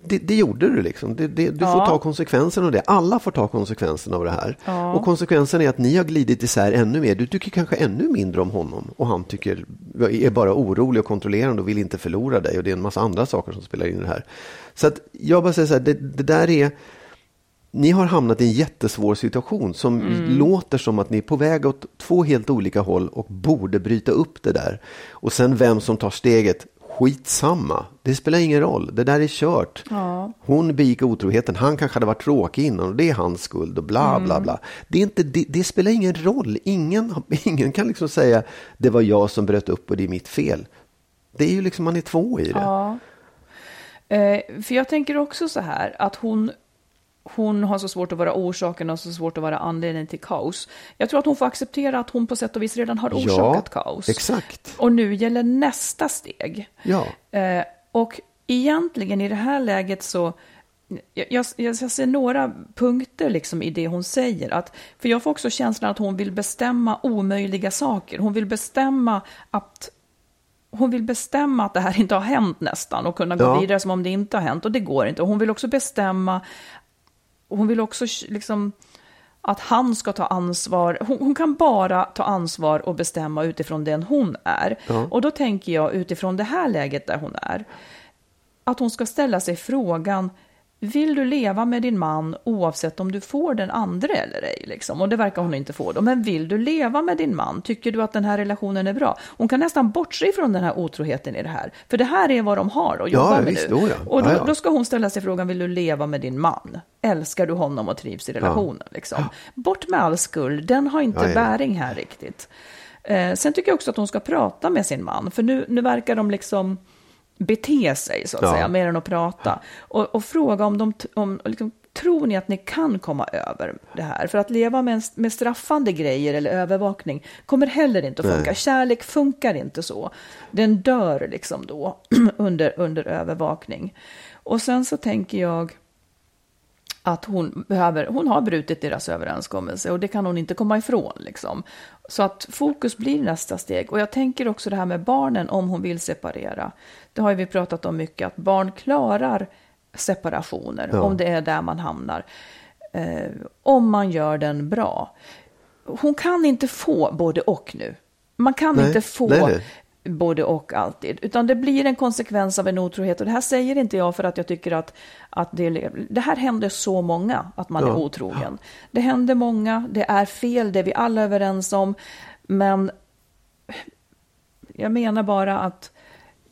det, det gjorde du liksom. Det, det, du får Ja. ta konsekvenserna av det. Alla får ta konsekvenserna av det här. Och konsekvensen är att ni har glidit isär ännu mer. Du tycker kanske ännu mindre om honom. Och han tycker, är bara orolig och kontrollerande och vill inte förlora dig. Och det är en massa andra saker som spelar in i det här. Så att jag bara säger så här, det, det där är ni har hamnat i en jättesvår situation som låter som att ni är på väg åt två helt olika håll och borde bryta upp det där. Och sen vem som tar steget, skitsamma. Det spelar ingen roll, det där är kört. Hon begick otroheten, han kanske hade varit tråkig innan och det är hans skuld och bla bla bla. Det, är inte, det, det spelar ingen roll, ingen, ingen kan liksom säga det var jag som bröt upp och det är mitt fel. Det är ju liksom, man är två i det. Ja. Eh, för jag tänker också så här att hon, hon har så svårt att vara orsaken och så svårt att vara anledningen till kaos. Jag tror att hon får acceptera att hon på sätt och vis redan har orsakat ja, kaos. Exakt. Och nu gäller nästa steg. Ja. Eh, och egentligen i det här läget så jag, jag, jag ser några punkter liksom i det hon säger. Att, för jag får också känslan att hon vill bestämma omöjliga saker. Hon vill bestämma att hon vill bestämma att det här inte har hänt nästan och kunna gå Ja. vidare som om det inte har hänt och det går inte. Och hon vill också bestämma, hon vill också liksom att han ska ta ansvar. Hon, hon kan bara ta ansvar och bestämma utifrån den hon är. Och då tänker jag utifrån det här läget där hon är, att hon ska ställa sig frågan, vill du leva med din man oavsett om du får den andra eller ej? Liksom? Och det verkar hon inte få då. Men vill du leva med din man? Tycker du att den här relationen är bra? Hon kan nästan bortse ifrån den här otroheten i det här. För det här är vad de har att Ja, jobba med visst, nu. jo, ja. Och då, Ja, ja. då ska hon ställa sig frågan, vill du leva med din man? Älskar du honom och trivs i relationen? Liksom? Bort med all skuld, den har inte Ja, ja. bäring här riktigt. Eh, sen tycker jag också att hon ska prata med sin man, för nu, nu verkar de liksom bete sig, så att Ja. säga, mer än att prata. Och, och fråga om de, om, liksom, tror ni att ni kan komma över det här? För att leva med, med straffande grejer eller övervakning kommer heller inte att funka. Kärlek funkar inte så. Den dör liksom då under, under övervakning. Och sen så tänker jag att hon, behöver, hon har brutit deras överenskommelse och det kan hon inte komma ifrån. Liksom. Så att fokus blir nästa steg. Och jag tänker också det här med barnen om hon vill separera. Det har ju vi pratat om mycket, att barn klarar separationer Ja. om det är där man hamnar. Eh, om man gör den bra. Hon kan inte få både och nu. Man kan Nej, inte få nej, nej. Både och alltid. Utan det blir en konsekvens av en otrohet. Och det här säger inte jag för att jag tycker att, att det, det här händer så många, att man Ja. är otrogen. Det händer många, det är fel, det är vi alla överens om. Men jag menar bara att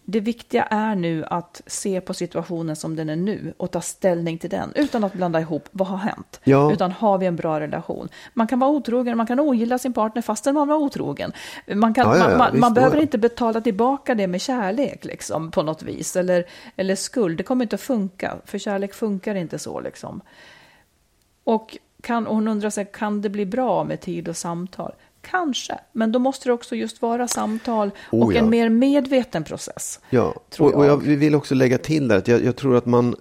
det viktiga är nu att se på situationen som den är nu och ta ställning till den utan att blanda ihop vad har hänt. Ja. Utan har vi en bra relation? Man kan vara otrogen, man kan ogilla sin partner fastän man var otrogen. Man, kan, Ja, ja, man, man, visst, man behöver inte betala tillbaka det med kärlek liksom, på något vis. Eller, eller skuld, det kommer inte att funka. För kärlek funkar inte så. Liksom. Och, kan, och hon undrar sig, kan det bli bra med tid och samtal? Kanske, men då måste det också just vara samtal Oh, och en ja. mer medveten process. Ja, och, och jag vill också lägga till där att jag, jag tror att man,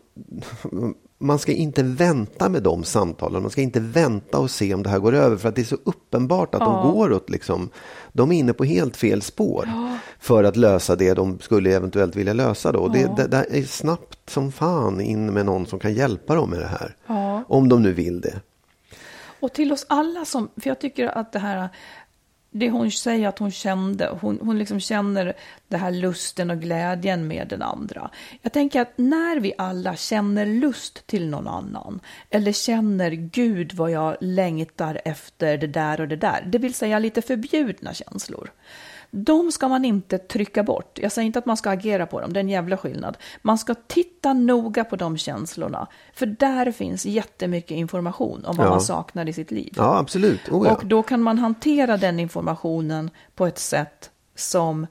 man ska inte vänta med de samtalen. Man ska inte vänta och se om det här går över. För att det är så uppenbart att de går åt, liksom, de är inne på helt fel spår. För att lösa det de skulle eventuellt vilja lösa då. Och Det, det, det är snabbt som fan in med någon som kan hjälpa dem med det här. Om de nu vill det. Och till oss alla som, för jag tycker att det här, det hon säger att hon kände, hon, hon liksom känner den här lusten och glädjen med den andra. Jag tänker att när vi alla känner lust till någon annan, eller känner Gud vad jag längtar efter det där och det där, det vill säga lite förbjudna känslor. De ska man inte trycka bort. Jag säger inte att man ska agera på dem, det är en jävla skillnad. Man ska titta noga på de känslorna, för där finns jättemycket information om vad Ja. man saknar i sitt liv. Ja, absolut. Oh, ja. Och då kan man hantera den informationen på ett sätt som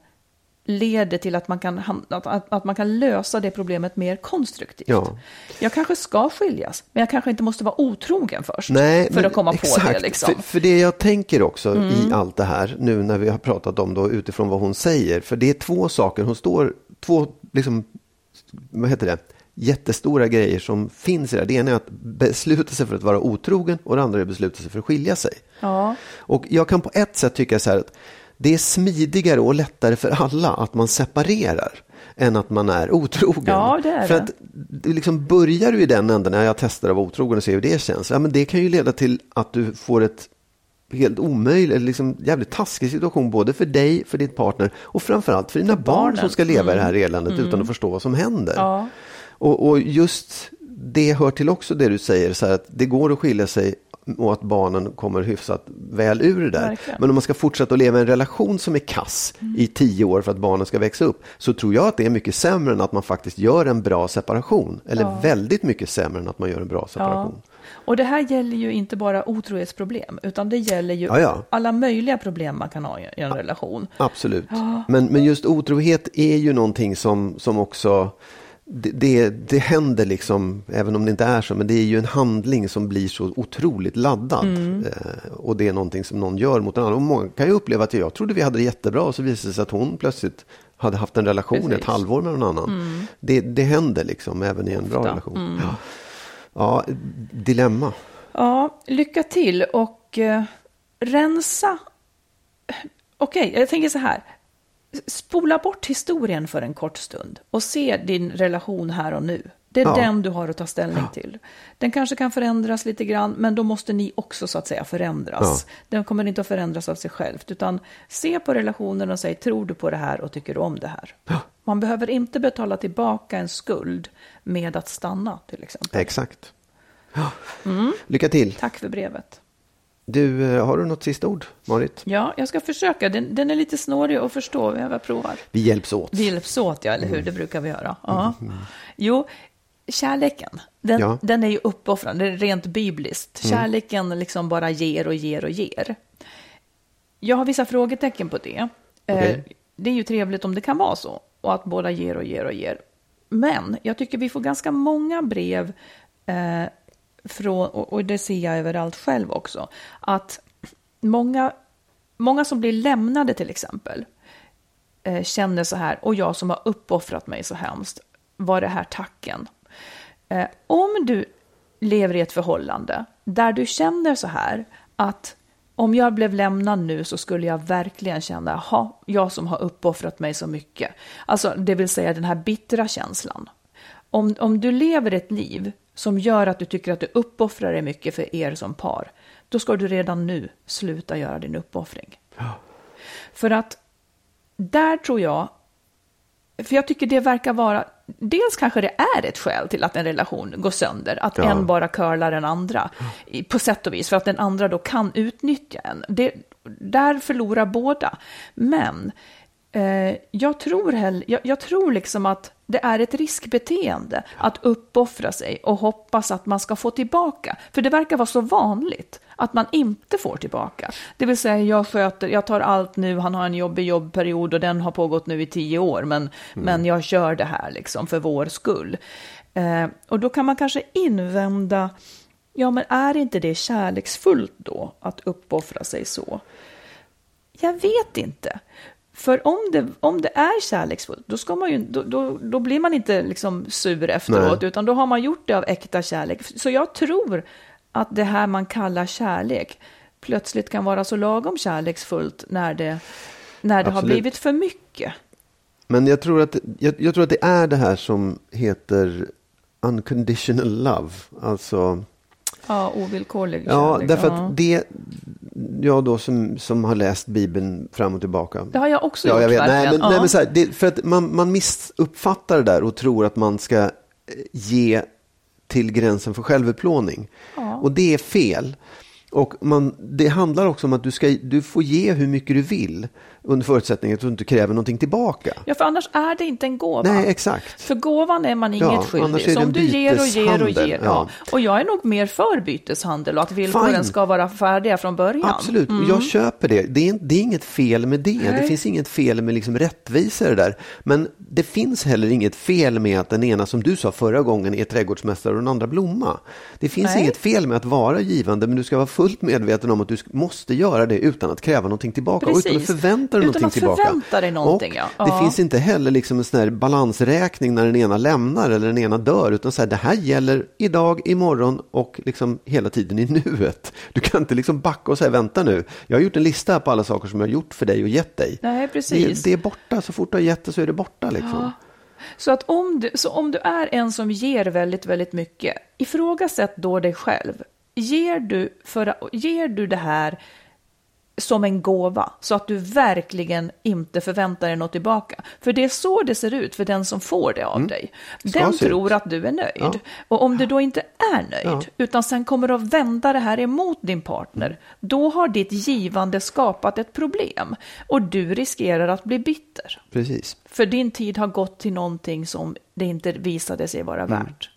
leder till att man kan, att, att, man kan lösa det problemet mer konstruktivt. Ja. Jag kanske ska skiljas, men jag kanske inte måste vara otrogen först Nej, för att komma exakt. på det. Liksom. För, för det jag tänker också Mm. i allt det här, nu när vi har pratat om då utifrån vad hon säger, för det är två saker, hon står, två, liksom, vad heter det, jättestora grejer som finns i det här. Det ena är att besluta sig för att vara otrogen och det andra är att besluta sig för att skilja sig. Ja. Och jag kan på ett sätt tycka så här att det är smidigare och lättare för alla att man separerar än att man är otrogen. Ja, det är för det. att det liksom börjar du i den änden när jag testar att vara otrogen och ser hur det känns. Ja, men det kan ju leda till att du får ett helt omöjligt, eller liksom jävligt taskig situation både för dig, för ditt partner och framförallt för dina barn barnen. som ska leva i det här eländet utan att förstå vad som händer. Ja. Och, och just det hör till också det du säger, så att det går att skilja sig och att barnen kommer hyfsat väl ur det där. Verkligen. Men om man ska fortsätta att leva i en relation som är kass i tio år för att barnen ska växa upp, så tror jag att det är mycket sämre än att man faktiskt gör en bra separation. Eller väldigt mycket sämre än att man gör en bra separation. Och det här gäller ju inte bara otrohetsproblem, utan det gäller ju Ja, ja. alla möjliga problem man kan ha i en relation. Absolut. Men, men just otrohet är ju någonting som, som också det, det, det händer liksom, även om det inte är så, men det är ju en handling som blir så otroligt laddad. Mm. Eh, och det är någonting som någon gör mot en annan. Och många kan ju uppleva att jag trodde vi hade det jättebra och så visade det sig att hon plötsligt hade haft en relation Precis. ett halvår med någon annan. Det, det händer liksom även i en bra Ofta. relation. Ja. ja, dilemma. Ja, lycka till och eh, rensa. Okej, jag tänker så här. Spola bort historien för en kort stund och se din relation här och nu. Det är Ja. den du har att ta ställning till. Den kanske kan förändras lite grann, men då måste ni också så att säga förändras. Den kommer inte att förändras av sig själv, utan se på relationen och säg, tror du på det här och tycker du om det här? Man behöver inte betala tillbaka en skuld med att stanna, till exempel. Exakt. Ja. Mm. Lycka till. Tack för brevet. Du, eh, har du något sista ord, Marit? Ja, jag ska försöka. Den, den är lite snårig att förstå. Jag provar. Vi hjälps åt. Vi hjälps åt, ja, eller hur? Det brukar vi göra. Ja. Jo, kärleken, den, Ja. den är ju uppoffrande, det är rent bibliskt. Kärleken liksom bara ger och ger och ger. Jag har vissa frågetecken på det. Eh, Det är ju trevligt om det kan vara så, och att båda ger och ger och ger. Men jag tycker vi får ganska många brev, eh, från, och, det ser jag överallt själv också, att många, många som blir lämnade till exempel, eh, känner så här, och jag som har uppoffrat mig så hemskt, var det här tacken? Eh, om du lever i ett förhållande där du känner så här, att om jag blev lämnad nu så skulle jag verkligen känna, jaha, jag som har uppoffrat mig så mycket. Alltså, det vill säga den här bittra känslan. Om, om du lever ett liv som gör att du tycker att du uppoffrar dig mycket för er som par, då ska du redan nu sluta göra din uppoffring. För att där tror jag, för jag tycker det verkar vara, dels kanske det är ett skäl till att en relation går sönder, att Ja. en bara curlar den andra, i- på sätt och vis, för att den andra då kan utnyttja en. Det, där förlorar båda. Men eh, jag, tror hell, jag, jag tror liksom att det är ett riskbeteende att uppoffra sig och hoppas att man ska få tillbaka. För det verkar vara så vanligt att man inte får tillbaka. Det vill säga, jag sköter, jag tar allt nu, han har en jobbig jobbperiod och den har pågått nu i tio år, men, men jag kör det här liksom för vår skull. Eh, och då kan man kanske invända, ja men är inte det kärleksfullt då att uppoffra sig så? Jag vet inte. För om det, om det är kärleksfullt, då, ska man ju, då, då, då blir man inte liksom sur efteråt, Nej. utan då har man gjort det av äkta kärlek. Så jag tror att det här man kallar kärlek plötsligt kan vara så lagom kärleksfullt när det, när det har blivit för mycket. Men jag tror, att, jag, jag tror att det är det här som heter unconditional love. Alltså, Ja, ovillkorlig ja, kärlek. därför ja. att det, jag då som, som har läst Bibeln fram och tillbaka. Det har jag också Ja, gjort jag vet. Nej, verkligen. men, nej, Ja. men så här, det, för att man, man missuppfattar det där och tror att man ska eh, ge till gränsen för självutplåning. Och det är fel. Och man, det handlar också om att du, ska, du får ge hur mycket du vill under förutsättning att du inte kräver någonting tillbaka. Ja, för annars är det inte en gåva. Nej, exakt. För gåvan är man inget Ja, skyldig. Så det om du ger och ger och ger. Ja. ja. Och jag är nog mer för byteshandel och att villkoren Fine. ska vara färdiga från början. Absolut, och jag köper det. Det är, det är inget fel med det. Det Nej. finns inget fel med liksom rättvisa i det där. Men det finns heller inget fel med att den ena, som du sa förra gången, är trädgårdsmästare och den andra blomma. Det finns Nej. inget fel med att vara givande, men du ska vara fullt medveten om att du måste göra det utan att kräva någonting tillbaka. Och utan att Precis. förvänta dig Utan någonting tillbaka. förvänta dig någonting, och ja. Det Ja. finns inte heller liksom en sån balansräkning när den ena lämnar eller den ena dör. Utan så här, det här gäller idag, imorgon och liksom hela tiden i nuet. Du kan inte liksom backa och säga vänta nu. Jag har gjort en lista på alla saker som jag har gjort för dig och gett dig. Nej, precis. Det, det är borta. Så fort du har gett det så är det borta. Liksom. Så, att om du, så om du är en som ger väldigt, väldigt mycket, ifrågasätt då dig själv. Ger du, för, ger du det här som en gåva, så att du verkligen inte förväntar dig något tillbaka. För det är så det ser ut för den som får det av dig. Mm. Ska Den se ut. tror att du är nöjd. Ja. Och om du då inte är nöjd, Ja. utan sen kommer att vända det här emot din partner, då har ditt givande skapat ett problem. Och du riskerar att bli bitter. Precis. För din tid har gått till någonting som det inte visade sig vara Mm. värt.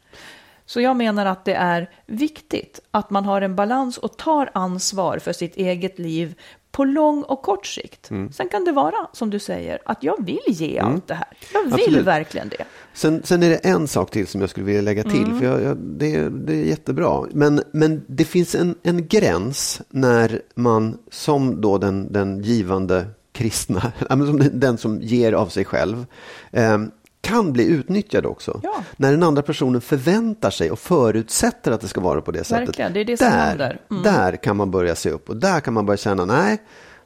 Så jag menar att det är viktigt att man har en balans och tar ansvar för sitt eget liv på lång och kort sikt. Mm. Sen kan det vara, som du säger, att jag vill ge allt det här. Jag vill Absolut. verkligen det. Sen, sen är det en sak till som jag skulle vilja lägga till. För jag, jag, det, det är jättebra. Men, men det finns en, en gräns när man som då den, den givande kristna, den, som ger av sig själv, eh, kan bli utnyttjad också. Ja. När den andra personen förväntar sig och förutsätter att det ska vara på det sättet. Verkligen, det är det som där, händer. Mm. där kan man börja se upp och där kan man börja känna, nej,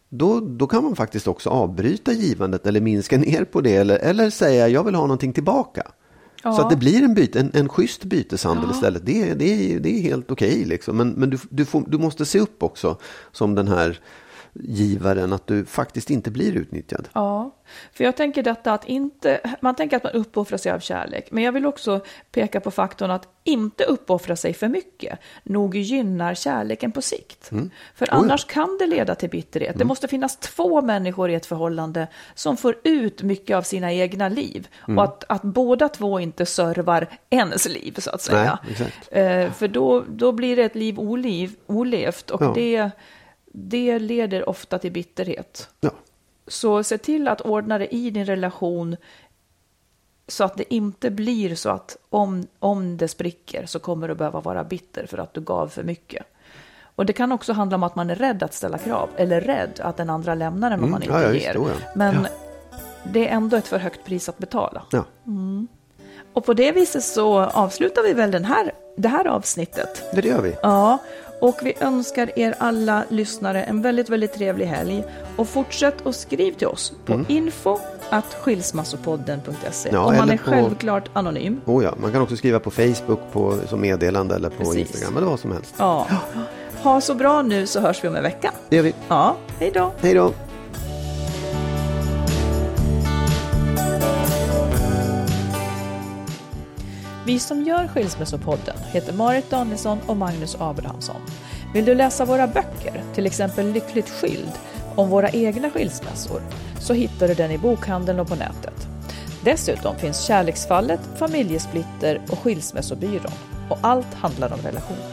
då, då kan man faktiskt också avbryta givandet eller minska ner på det eller, eller säga jag vill ha någonting tillbaka. Så att det blir en, byte, en, en schysst byteshandel istället. Det, är- det, det är helt okej. liksom. Men, men du, du, får, du måste se upp också som den här givaren att du faktiskt inte blir utnyttjad. Ja, för jag tänker detta att inte, man tänker att man uppoffrar sig av kärlek, men jag vill också peka på faktorn att inte uppoffra sig för mycket nog gynnar kärleken på sikt. För annars kan det leda till bitterhet. Det måste finnas två människor i ett förhållande som får ut mycket av sina egna liv och att, att båda två inte servar ens liv så att säga. Nej, exakt. Eh, för då, då blir det ett liv oliv, olevt och Ja. det, det leder ofta till bitterhet. Ja. Så se till att ordna det i din relation så att det inte blir så att om, om det spricker så kommer du behöva vara bitter för att du gav för mycket. Och det kan också handla om att man är rädd att ställa krav eller rädd att den andra lämnar en vad Mm, man inte ja, ja, ger. jo, ja. Men det är ändå ett för högt pris att betala. Ja. Och på det viset så avslutar vi väl den här, det här avsnittet. Det gör vi. Ja, och vi önskar er alla lyssnare en väldigt, väldigt trevlig helg. Och fortsätt att skriv till oss på info att skilsmassopodden.se. Ja, och man är på- självklart anonym. Oh ja, man kan också skriva på Facebook på, som meddelande eller på Precis. Instagram eller vad som helst. Ja. Ha så bra nu så hörs vi om en vecka. Det gör vi. Ja, hej då. Hej då! Vi som gör Skilsmässopodden heter Marit Danielsson och Magnus Abrahamsson. Vill du läsa våra böcker, till exempel Lyckligt skild, om våra egna skilsmässor, så hittar du den i bokhandeln och på nätet. Dessutom finns Kärleksfallet, Familjesplitter och Skilsmässobyrån. Och allt handlar om relationer.